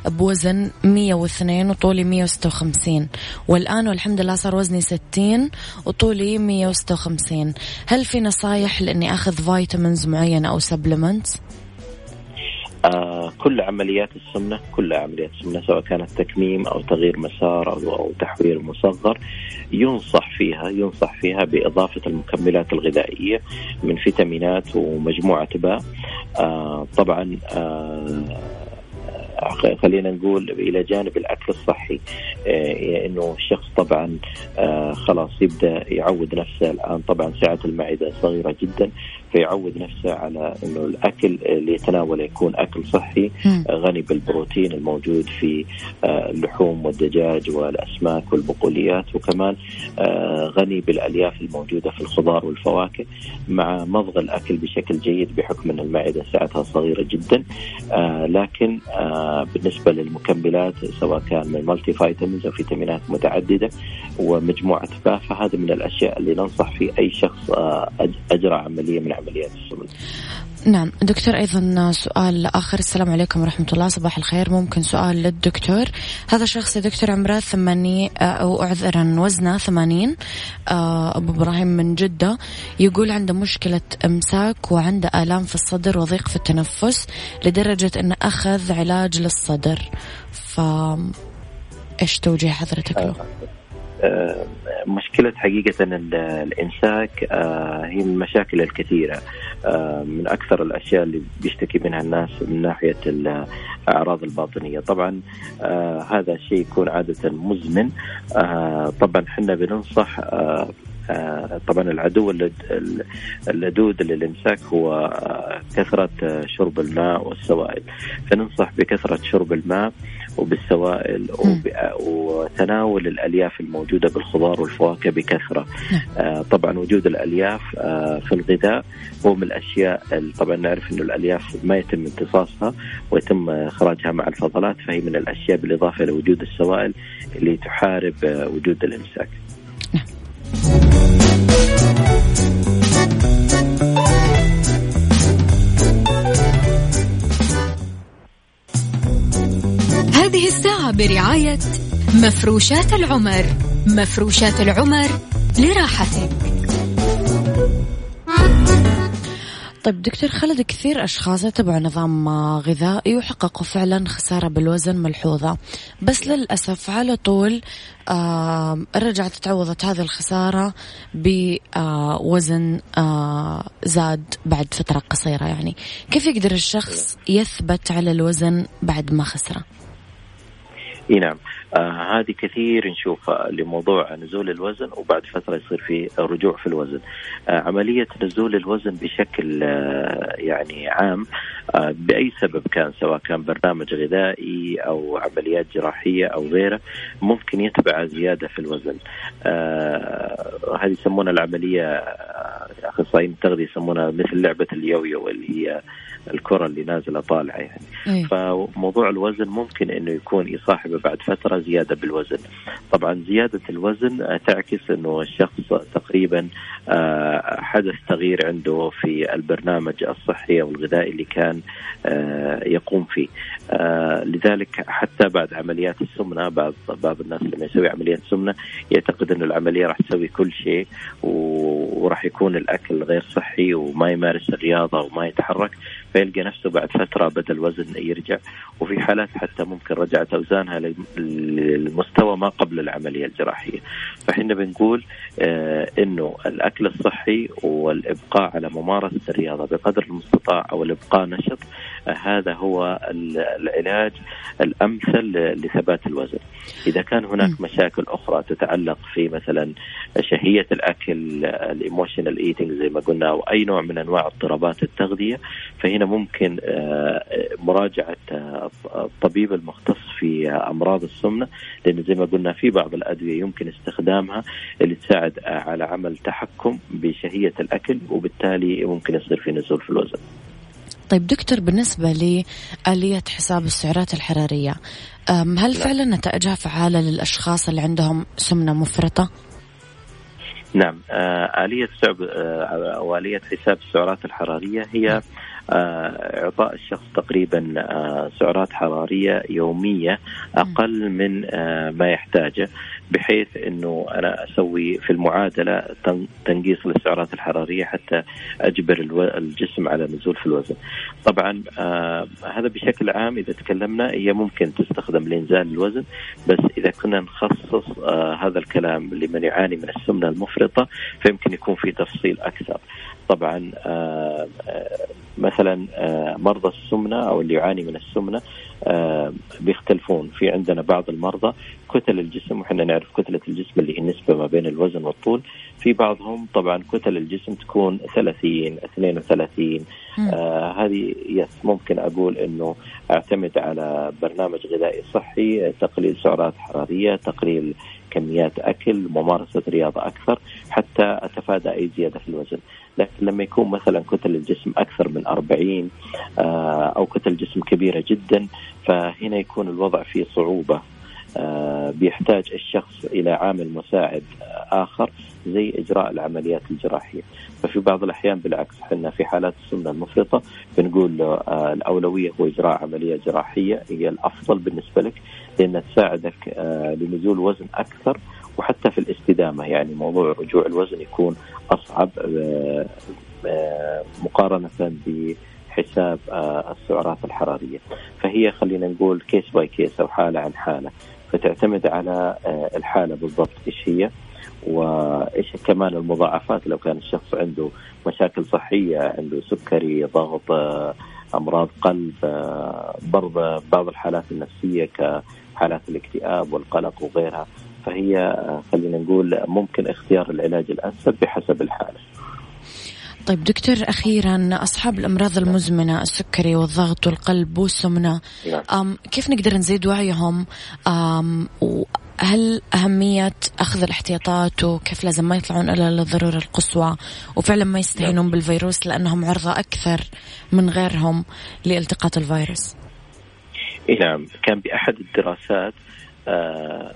بوزن 102 وطولي 156 والآن والحمد لله صار وزني 60 وطولي 156 هل في نصايح لأني أخذ vitamins معينة أو supplements؟ آه كل عمليات السمنة كل عمليات السمنة سواء كانت تكميم أو تغيير مسار أو, أو تحوير مصغر ينصح فيها ينصح فيها بإضافة المكملات الغذائية من فيتامينات ومجموعة باء آه طبعا آه خلينا نقول إلى جانب الأكل الصحي آه إنه الشخص طبعا آه خلاص يبدأ يعود نفسه الآن. طبعا سعة المعدة صغيرة جدا فيعود نفسه على إنه الأكل اللي يتناوله يكون أكل صحي غني بالبروتين الموجود في آه، اللحوم والدجاج والأسماك والبقوليات وكمان آه، غني بالألياف الموجودة في الخضار والفواكه مع مضغ الأكل بشكل جيد بحكم إن المعدة سعتها صغيرة جدا. آه، لكن بالنسبة للمكملات سواء كان من multivitamins أو فيتامينات متعددة ومجموعة ف فهذا من الأشياء اللي ننصح في أي شخص أجرى عملية من عمليات السمنه. نعم دكتور أيضا سؤال آخر. السلام عليكم ورحمة الله. صباح الخير. ممكن سؤال للدكتور. هذا شخص دكتور عمره ثمانية أو عذرا وزنه ثمانين آه، أبو إبراهيم من جدة. يقول عنده مشكلة إمساك وعنده آلام في الصدر وضيق في التنفس لدرجة أنه أخذ علاج للصدر. ف إيش توجيه حضرتك له؟ آه، مشكلة حقيقة الإمساك آه، هي من المشاكل الكثيرة. آه، من أكثر الأشياء اللي بيشتكي منها الناس من ناحية الأعراض الباطنية. طبعا هذا الشيء يكون عادة مزمن. طبعا إحنا بننصح طبعا العدو اللدود للامساك هو كثرة شرب الماء والسوائل. فننصح بكثرة شرب الماء. وبالسوائل وتناول الألياف الموجودة بالخضار والفواكه بكثرة. نعم. آه طبعا وجود الألياف آه في الغذاء هو من الأشياء طبعا نعرف إنه الألياف ما يتم امتصاصها ويتم إخراجها مع الفضلات فهي من الأشياء بالإضافة لوجود السوائل اللي تحارب آه وجود الإمساك. هذه الساعة برعاية مفروشات العمر. مفروشات العمر لراحتك. طيب دكتور خالد كثير أشخاص يتبعوا نظام غذائي وحققوا فعلا خسارة بالوزن ملحوظة. بس للأسف على طول آه رجعت تعوضت هذه الخسارة بوزن آه زاد بعد فترة قصيرة يعني. كيف يقدر الشخص يثبت على الوزن بعد ما خسره؟ إي نعم آه هذه كثير نشوفها لموضوع نزول الوزن وبعد فترة يصير في رجوع في الوزن. آه عملية نزول الوزن بشكل آه يعني عام آه بأي سبب كان سواء كان برنامج غذائي أو عمليات جراحية أو غيره ممكن يتبع زيادة في الوزن. آه هذه يسمونها العملية آه، اخصائيين التغذيه يسمونها مثل لعبة اليويو اللي هي الكرة اللي نازلة طالعة يعني. أيه. فموضوع الوزن ممكن إنه يكون يصاحبه بعد فترة زيادة بالوزن طبعا زيادة الوزن تعكس إنه الشخص تقريبا آه، حدث تغيير عنده في البرنامج الصحي أو الغذائي اللي كان آه، يقوم فيه آه، لذلك حتى بعد عمليات السمنة بعض بعض الناس لما يسوي عمليات سمنة يعتقد إنه العملية راح تسوي كل شيء وراح يكون الأكل غير صحي وما يمارس الرياضة وما يتحرك فيلقى نفسه بعد فترة بدا الوزن يرجع وفي حالات حتى ممكن رجعت اوزانها للمستوى ما قبل العملية الجراحية. فإحنا بنقول آه إنه الأكل الصحي والإبقاء على ممارسة الرياضة بقدر المستطاع أو الإبقاء نشط هذا هو العلاج الأمثل لثبات الوزن إذا كان هناك مشاكل أخرى تتعلق في مثلا شهية الأكل ال emotional eating زي ما قلنا أو أي نوع من أنواع اضطرابات التغذية فهنا ممكن آه، مراجعة آه، الطبيب المختص في أمراض السمنة لأن زي ما قلنا في بعض الأدوية يمكن استخدامها اللي تساعد على عمل تحكم بشهية الأكل وبالتالي ممكن يصير في نزول في الوزن. طيب دكتور بالنسبة لآلية حساب السعرات الحرارية هل نعم. فعلا نتائجها فعالة للأشخاص اللي عندهم سمنة مفرطة؟ نعم آه، آلية آه، أو آلية حساب السعرات الحرارية هي آه، إعطاء الشخص تقريبا سعرات حرارية يومية أقل من ما يحتاجه بحيث إنه أنا أسوي في المعادلة تنقيص للسعرات الحرارية حتى أجبر الجسم على النزول في الوزن. طبعا آه هذا بشكل عام إذا تكلمنا هي ممكن تستخدم لإنزال الوزن بس إذا كنا نخصص آه هذا الكلام لمن يعاني من السمنة المفرطة فيمكن يكون في تفصيل أكثر. طبعا آه آه مثلا آه مرضى السمنة أو اللي يعاني من السمنة بيختلفون. في عندنا بعض المرضى كتل الجسم وحنا نعرف كتلة الجسم اللي هي النسبة ما بين الوزن والطول. في بعضهم طبعا كتل الجسم تكون 30 32 آه هذه يس ممكن أقول أنه أعتمد على برنامج غذائي صحي تقليل سعرات حرارية تقليل كميات أكل ممارسة رياضة أكثر حتى أتفادى أي زيادة في الوزن. لكن لما يكون مثلا كتل الجسم أكثر من 40 آه أو كتل جسم كبيرة جدا فهنا يكون الوضع فيه صعوبة. آه، بيحتاج الشخص إلى عامل مساعد آخر زي إجراء العمليات الجراحية. ففي بعض الأحيان بالعكس إحنا في حالات السمنة المفرطة بنقول له آه، الأولوية هو إجراء عملية جراحية هي الأفضل بالنسبة لك لأنها تساعدك لنزول وزن أكثر وحتى في الاستدامة يعني موضوع رجوع الوزن يكون أصعب مقارنة بحساب السعرات الحرارية. فهي خلينا نقول case by case أو حالة عن حالة. فتعتمد على آه، الحالة بالضبط إيش هي وإيش كمان المضاعفات. لو كان الشخص عنده مشاكل صحية عنده سكري ضغط آه، أمراض قلب آه، برضه بعض الحالات النفسية كحالات الاكتئاب والقلق وغيرها. فهي خلينا نقول ممكن اختيار العلاج الأنسب بحسب الحالة طيب دكتور أخيرا أصحاب الأمراض المزمنة السكري والضغط والقلب والسمنة نعم. كيف نقدر نزيد وعيهم؟ وهل أهمية أخذ الاحتياطات وكيف لازم ما يطلعون إلا للضرورة القصوى؟ وفعلا ما يستهينون نعم. بالفيروس لأنهم عرضة أكثر من غيرهم لالتقاط الفيروس. نعم. كان بأحد الدراسات آه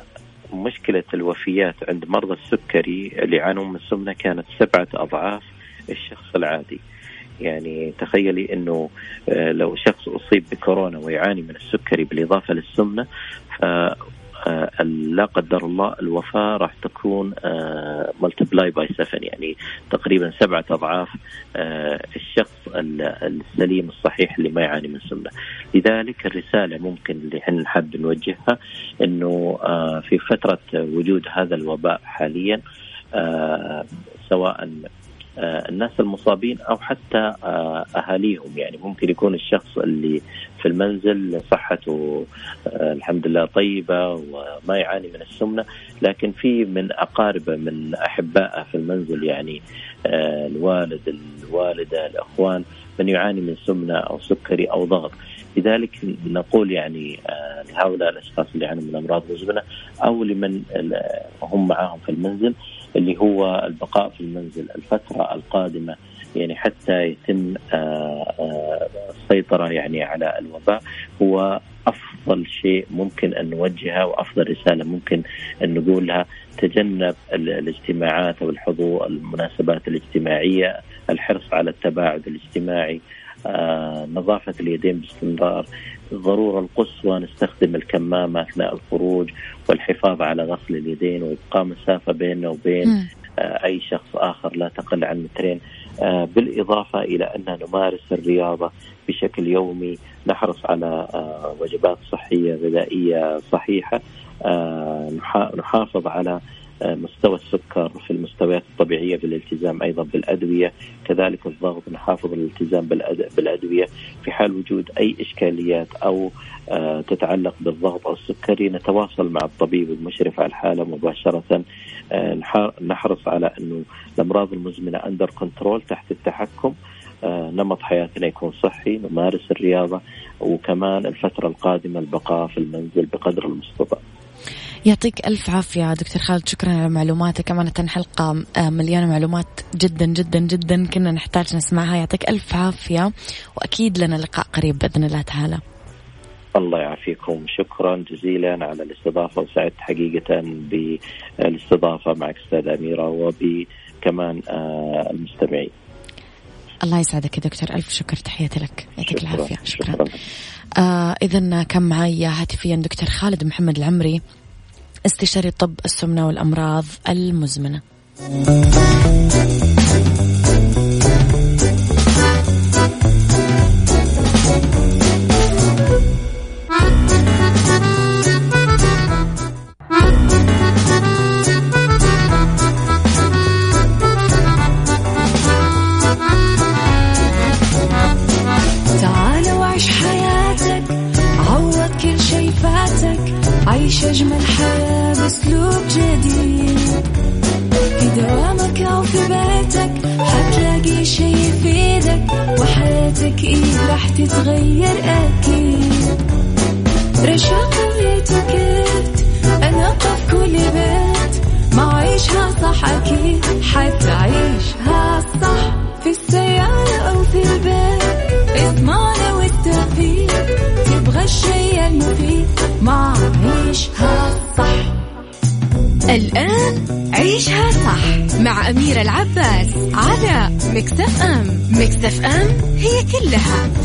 مشكلة الوفيات عند مرضى السكري اللي يعانون من السمنة كانت سبعة أضعاف الشخص العادي. يعني تخيلي إنه آه، لو شخص أصيب بكورونا ويعاني من السكري ف آه، لا قدر الله الوفاة راح تكون ملتبلاي باي 7 يعني تقريبا سبعة أضعاف آه، الشخص السليم الصحيح اللي ما يعاني من سمنة. لذلك الرسالة ممكن اللي إحنا نحب نوجهها أنه في فترة وجود هذا الوباء حاليا سواء آه، الناس المصابين أو حتى آه، أهاليهم يعني ممكن يكون الشخص اللي في المنزل صحته آه، الحمد لله طيبة وما يعاني من السمنة. لكن في من اقاربه من أحبائه في المنزل يعني الوالد الوالدة الأخوان من يعاني من سمنة أو سكري أو ضغط. لذلك نقول يعني لهؤلاء الأشخاص اللي يعانون من أمراض مزمنة أو لمن هم معاهم في المنزل اللي هو البقاء في المنزل الفترة القادمة يعني حتى يتم السيطرة يعني على الوباء هو أفضل شيء ممكن أن نوجهه وأفضل رسالة ممكن أن نقولها. تجنب الاجتماعات أو الحضور المناسبات الاجتماعية الحرص على التباعد الاجتماعي آه، نظافة اليدين باستمرار الضرورة القصوى نستخدم الكمامة أثناء الخروج والحفاظ على غسل اليدين وإبقاء مسافة بيننا وبين آه، أي شخص آخر لا تقل عن مترين. آه، بالإضافة إلى أن نمارس الرياضة بشكل يومي نحرص على وجبات صحية غذائية صحيحة نحافظ على مستوى السكر في المستويات الطبيعية بالالتزام أيضا بالأدوية، كذلك الضغط نحافظ الالتزام بالأدوية. في حال وجود أي إشكاليات أو آه، تتعلق بالضغط أو السكري نتواصل مع الطبيب المشرف على الحالة مباشرة. آه، نحرص على أنه الأمراض المزمنة under control تحت التحكم. آه، نمط حياتنا يكون صحي نمارس الرياضة وكمان الفترة القادمة البقاء في المنزل بقدر المستطاع. يعطيك ألف عافية دكتور خالد شكرا على معلوماتك. أمانة حلقة مليانة معلومات جدا جدا جدا كنا نحتاج نسمعها. يعطيك ألف عافية وأكيد لنا لقاء قريب بإذن الله تعالى. الله يعافيكم. شكرا جزيلا على الاستضافة وسعدت حقيقة بالاستضافة معك أستاذ أميرة وبكمان آه، المستمعين. الله يسعدك يا دكتور. ألف شكر تحياتي لك. يعطيك العافية. شكرا, شكرا. آه إذا كان معي هاتفيا دكتور خالد محمد العمري. استشاري طب السمنة والأمراض المزمنة.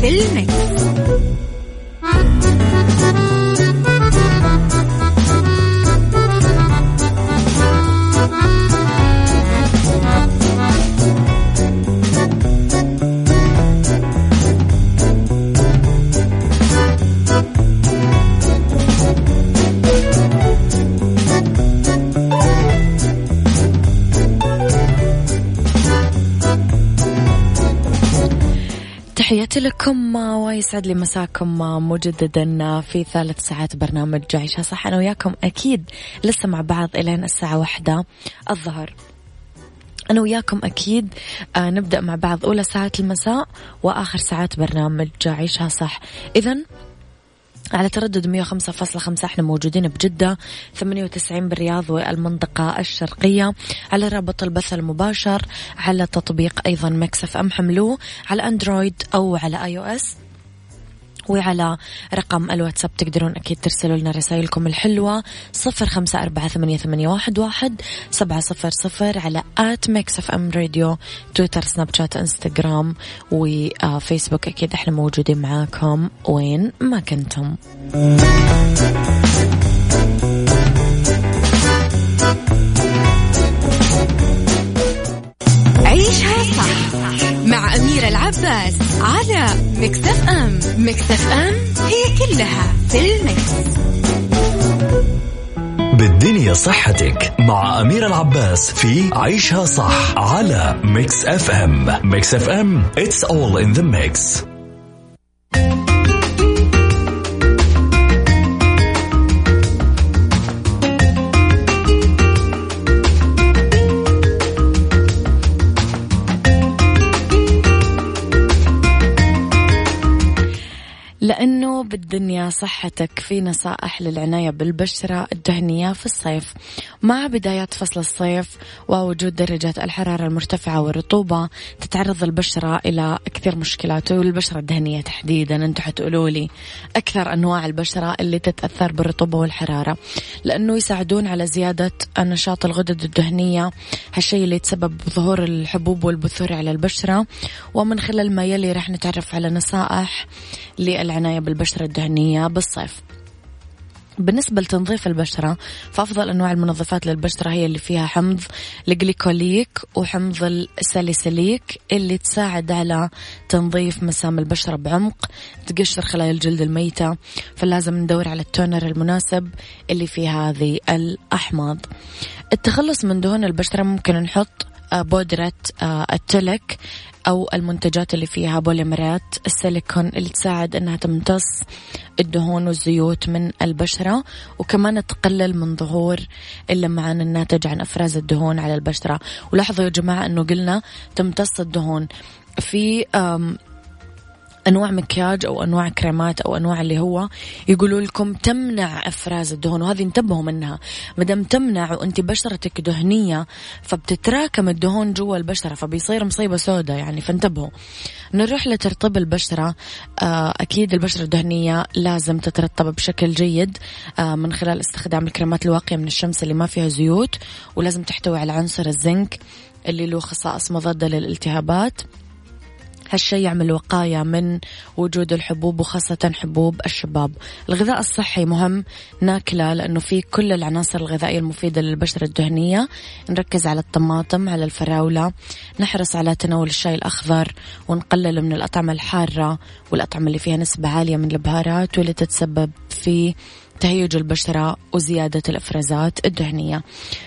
كلها في ويسعد لي مساكم مجددا في ثالث ساعات برنامج عيشها صح أنا وياكم أكيد لسه مع بعض إلين الساعة واحدة الظهر. أنا وياكم أكيد آه نبدأ مع بعض أولى ساعات المساء وآخر ساعات برنامج عيشها صح. إذا على تردد 105.5 إحنا موجودين بجدة 98 بالرياض والمنطقة الشرقية على رابط البث المباشر على تطبيق أيضا ميكس أف أم حملوه على أندرويد أو على iOS وعلى رقم الواتساب تقدرون أكيد ترسلوا لنا رسائلكم الحلوة. صفر خمسة أربعة ثمانية, واحد, واحد سبعة صفر صفر على at ميكس أف أم راديو تويتر سناب شات إنستغرام وفيسبوك أكيد إحنا موجودين معاكم وين ما كنتم. عيشها صح. مع أميرة العباس على ميكس أف أم. ميكس أف أم هي كلها في المكس. بالدنيا صحتك مع أميرة العباس في عيشها صح على ميكس أف أم. ميكس أف أم it's all in the mix. مو بالدنيا صحتك في نصائح للعناية بالبشرة الدهنية في الصيف. مع بدايات فصل الصيف ووجود درجات الحرارة المرتفعة والرطوبة تتعرض البشرة إلى كثير مشكلات والبشرة الدهنية تحديدا. أنتم حتقولوا لي أكثر أنواع البشرة اللي تتأثر بالرطوبة والحرارة لأنه يساعدون على زيادة نشاط الغدد الدهنية هالشيء اللي يتسبب بظهور الحبوب والبثور على البشرة. ومن خلال ما يلي رح نتعرف على نصائح للعناية بالبشرة الدهنية بالصيف. بالنسبة لتنظيف البشرة فأفضل أنواع المنظفات للبشرة هي اللي فيها حمض الجليكوليك وحمض الساليسيليك اللي تساعد على تنظيف مسام البشرة بعمق تقشر خلايا الجلد الميتة فلازم ندور على التونر المناسب اللي فيه هذه الأحماض. التخلص من دهون البشرة ممكن نحط بودرة آه، التلك أو المنتجات اللي فيها بوليمرات السيليكون اللي تساعد أنها تمتص الدهون والزيوت من البشرة وكمان تقلل من ظهور اللمعان الناتج عن أفراز الدهون على البشرة. ولاحظوا يا جماعة أنه قلنا تمتص الدهون في أنواع مكياج أو أنواع كريمات أو أنواع اللي هو يقولوا لكم تمنع إفراز الدهون وهذه انتبهوا منها. ما دام تمنع وأنت بشرتك دهنية فبتتراكم الدهون جوا البشرة فبيصير مصيبة سوداء يعني فانتبهوا. نروح لترطيب البشرة. آه، أكيد البشرة الدهنية لازم تترطب بشكل جيد آه، من خلال استخدام الكريمات الواقية من الشمس اللي ما فيها زيوت ولازم تحتوي على عنصر الزنك اللي له خصائص مضادة للالتهابات. هالشي يعمل وقاية من وجود الحبوب وخاصة حبوب الشباب. الغذاء الصحي مهم ناكلة لأنه فيه كل العناصر الغذائية المفيدة للبشرة الدهنية. نركز على الطماطم على الفراولة نحرص على تناول الشاي الأخضر ونقلل من الأطعمة الحارة والأطعمة اللي فيها نسبة عالية من البهارات واللي تتسبب في تهيج البشرة وزيادة الإفرازات الدهنية.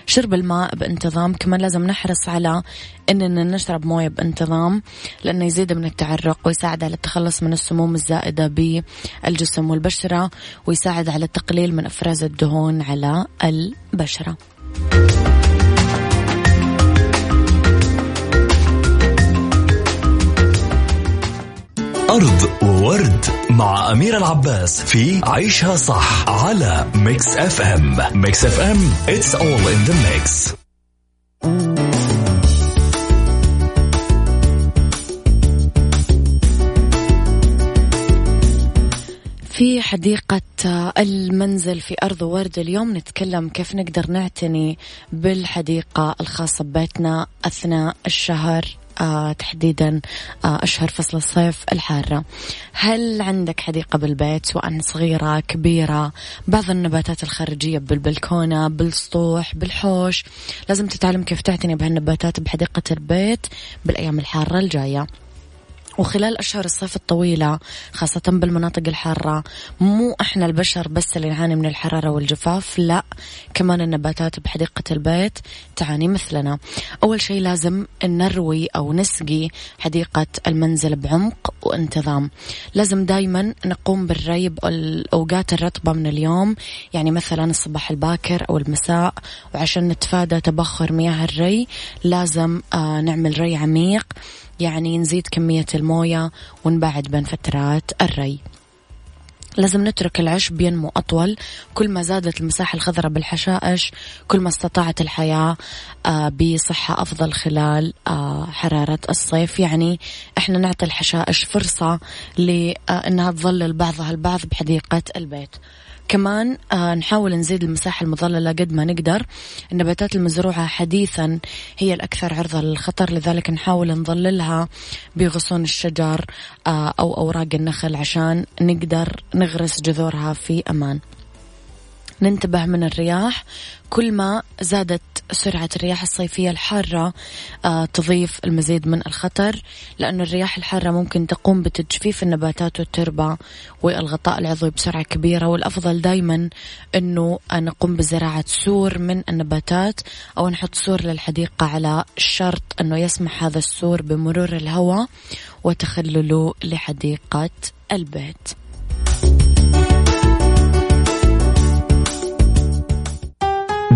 شرب الماء بانتظام. كمان لازم نحرص على أننا نشرب موية بانتظام لأنه يزيد من التعرق ويساعد على التخلص من السموم الزائدة بالجسم والبشرة ويساعد على التقليل من إفراز الدهون على البشرة. مع أميرة العباس في عيشها صح على ميكس اف ام ميكس اف ام it's all in the mix. في حديقة المنزل في أرض ورد اليوم نتكلم كيف نقدر نعتني بالحديقة الخاصة ببيتنا أثناء الشهر. تحديدا آه أشهر فصل الصيف الحارة. هل عندك حديقة بالبيت سواء صغيرة كبيرة بعض النباتات الخارجية بالبلكونة بالسطوح بالحوش؟ لازم تتعلم كيف تعتني بهالنباتات بحديقة البيت بالأيام الحارة الجاية. وخلال أشهر الصيف الطويلة خاصة بالمناطق الحارة مو إحنا البشر بس اللي نعاني من الحرارة والجفاف لا كمان النباتات بحديقة البيت تعاني مثلنا. أول شيء لازم نروي أو نسقي حديقة المنزل بعمق وانتظام. لازم دايما نقوم بالري بالأوقات الرطبة من اليوم يعني مثلا الصباح الباكر أو المساء وعشان نتفادى تبخر مياه الري لازم آه نعمل ري عميق. يعني نزيد كمية الموية ونبعد بين فترات الري. لازم نترك العشب ينمو أطول. كل ما زادت المساحة الخضراء بالحشائش كل ما استطاعت الحياة آه، بصحة أفضل خلال آه، حرارة الصيف. يعني إحنا نعطي الحشائش فرصة لأنها تظلل بعضها البعض بحديقة البيت. كمان آه نحاول نزيد المساحة المظللة قد ما نقدر. النباتات المزروعة حديثا هي الأكثر عرضة للخطر لذلك نحاول نظللها بغصون الشجر آه أو أوراق النخل عشان نقدر نغرس جذورها في أمان. ننتبه من الرياح. كل ما زادت سرعة الرياح الصيفية الحارة آه تضيف المزيد من الخطر لأن الرياح الحارة ممكن تقوم بتجفيف النباتات والتربة والغطاء العضوي بسرعة كبيرة والأفضل دايما أنه نقوم بزراعة سور من النباتات أو نحط سور للحديقة على شرط أنه يسمح هذا السور بمرور الهواء وتخلله لحديقة البيت.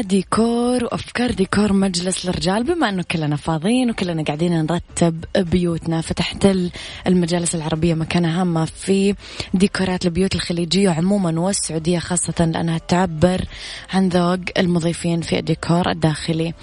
ديكور وأفكار ديكور مجلس الرجال بما أنه كلنا فاضيين وكلنا قاعدين نرتب بيوتنا فتحتل المجالس العربية مكانة هامة في ديكورات البيوت الخليجية عموما والسعودية خاصة لأنها تعبر عن ذوق المضيفين في الديكور الداخلي.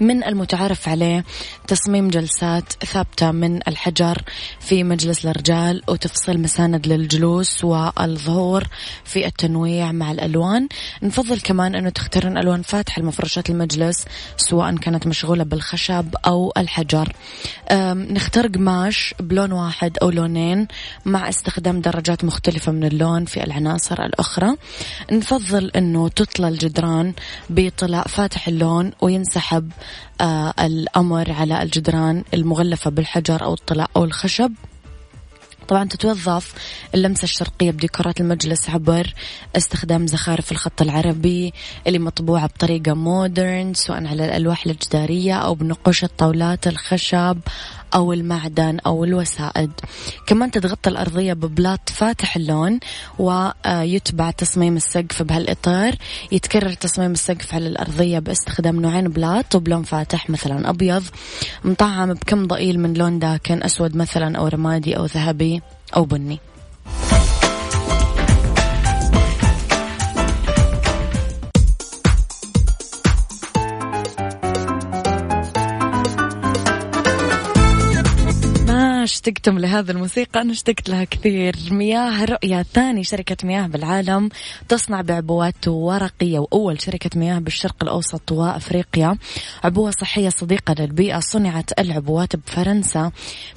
من المتعارف عليه تصميم جلسات ثابتة من الحجر في مجلس الرجال وتفصيل مساند للجلوس والظهور في التنويع مع الألوان. نفضل كمان أنه تختارون ألوان فاتحة لمفرشات المجلس سواء كانت مشغولة بالخشب أو الحجر. نختار قماش بلون واحد أو لونين مع استخدام درجات مختلفة من اللون في العناصر الأخرى. نفضل أنه تطلى الجدران بطلاء فاتح اللون وينسحب الأمر على الجدران المغلفة بالحجر أو الطلاء أو الخشب. طبعا تتوظف اللمسة الشرقية بديكورات المجلس عبر استخدام زخارف الخط العربي اللي مطبوعة بطريقة مودرن سواء على الألواح الجدارية أو بنقوش الطاولات الخشب أو المعدن أو الوسائد. كمان تتغطى الأرضية ببلاط فاتح اللون ويتبع تصميم السقف بهالإطار. يتكرر تصميم السقف على الأرضية باستخدام نوعين بلاط وبلون فاتح مثلا أبيض مطعم بكم ضئيل من لون داكن أسود مثلا أو رمادي أو ذهبي أو بني. اشتقتم لهذا الموسيقى أنا اشتقت لها كثير. مياه رؤية ثاني شركة مياه بالعالم. تصنع بعبوات ورقية وأول شركة مياه بالشرق الأوسط وأفريقيا. عبوة صحية صديقة للبيئة صنعت العبوات بفرنسا.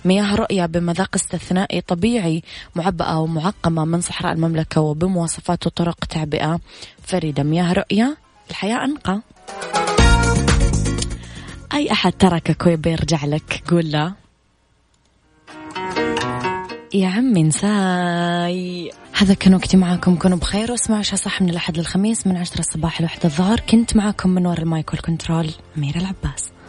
مياه رؤية بمذاق استثنائي طبيعي معبأة ومعقمة من صحراء المملكة وبمواصفات وطرق تعبئة فريدة. مياه رؤية الحياة أنقى. أي أحد تركك ويبي يرجع لك قول له. يا عمي انساي. هذا كان وقتي معاكم. كونوا بخير واسمعوا عيشها صح من الأحد للخميس من عشرة الصباح لوحدة الظهر. كنت معاكم من وراء ال mic وال control أميرة العباس.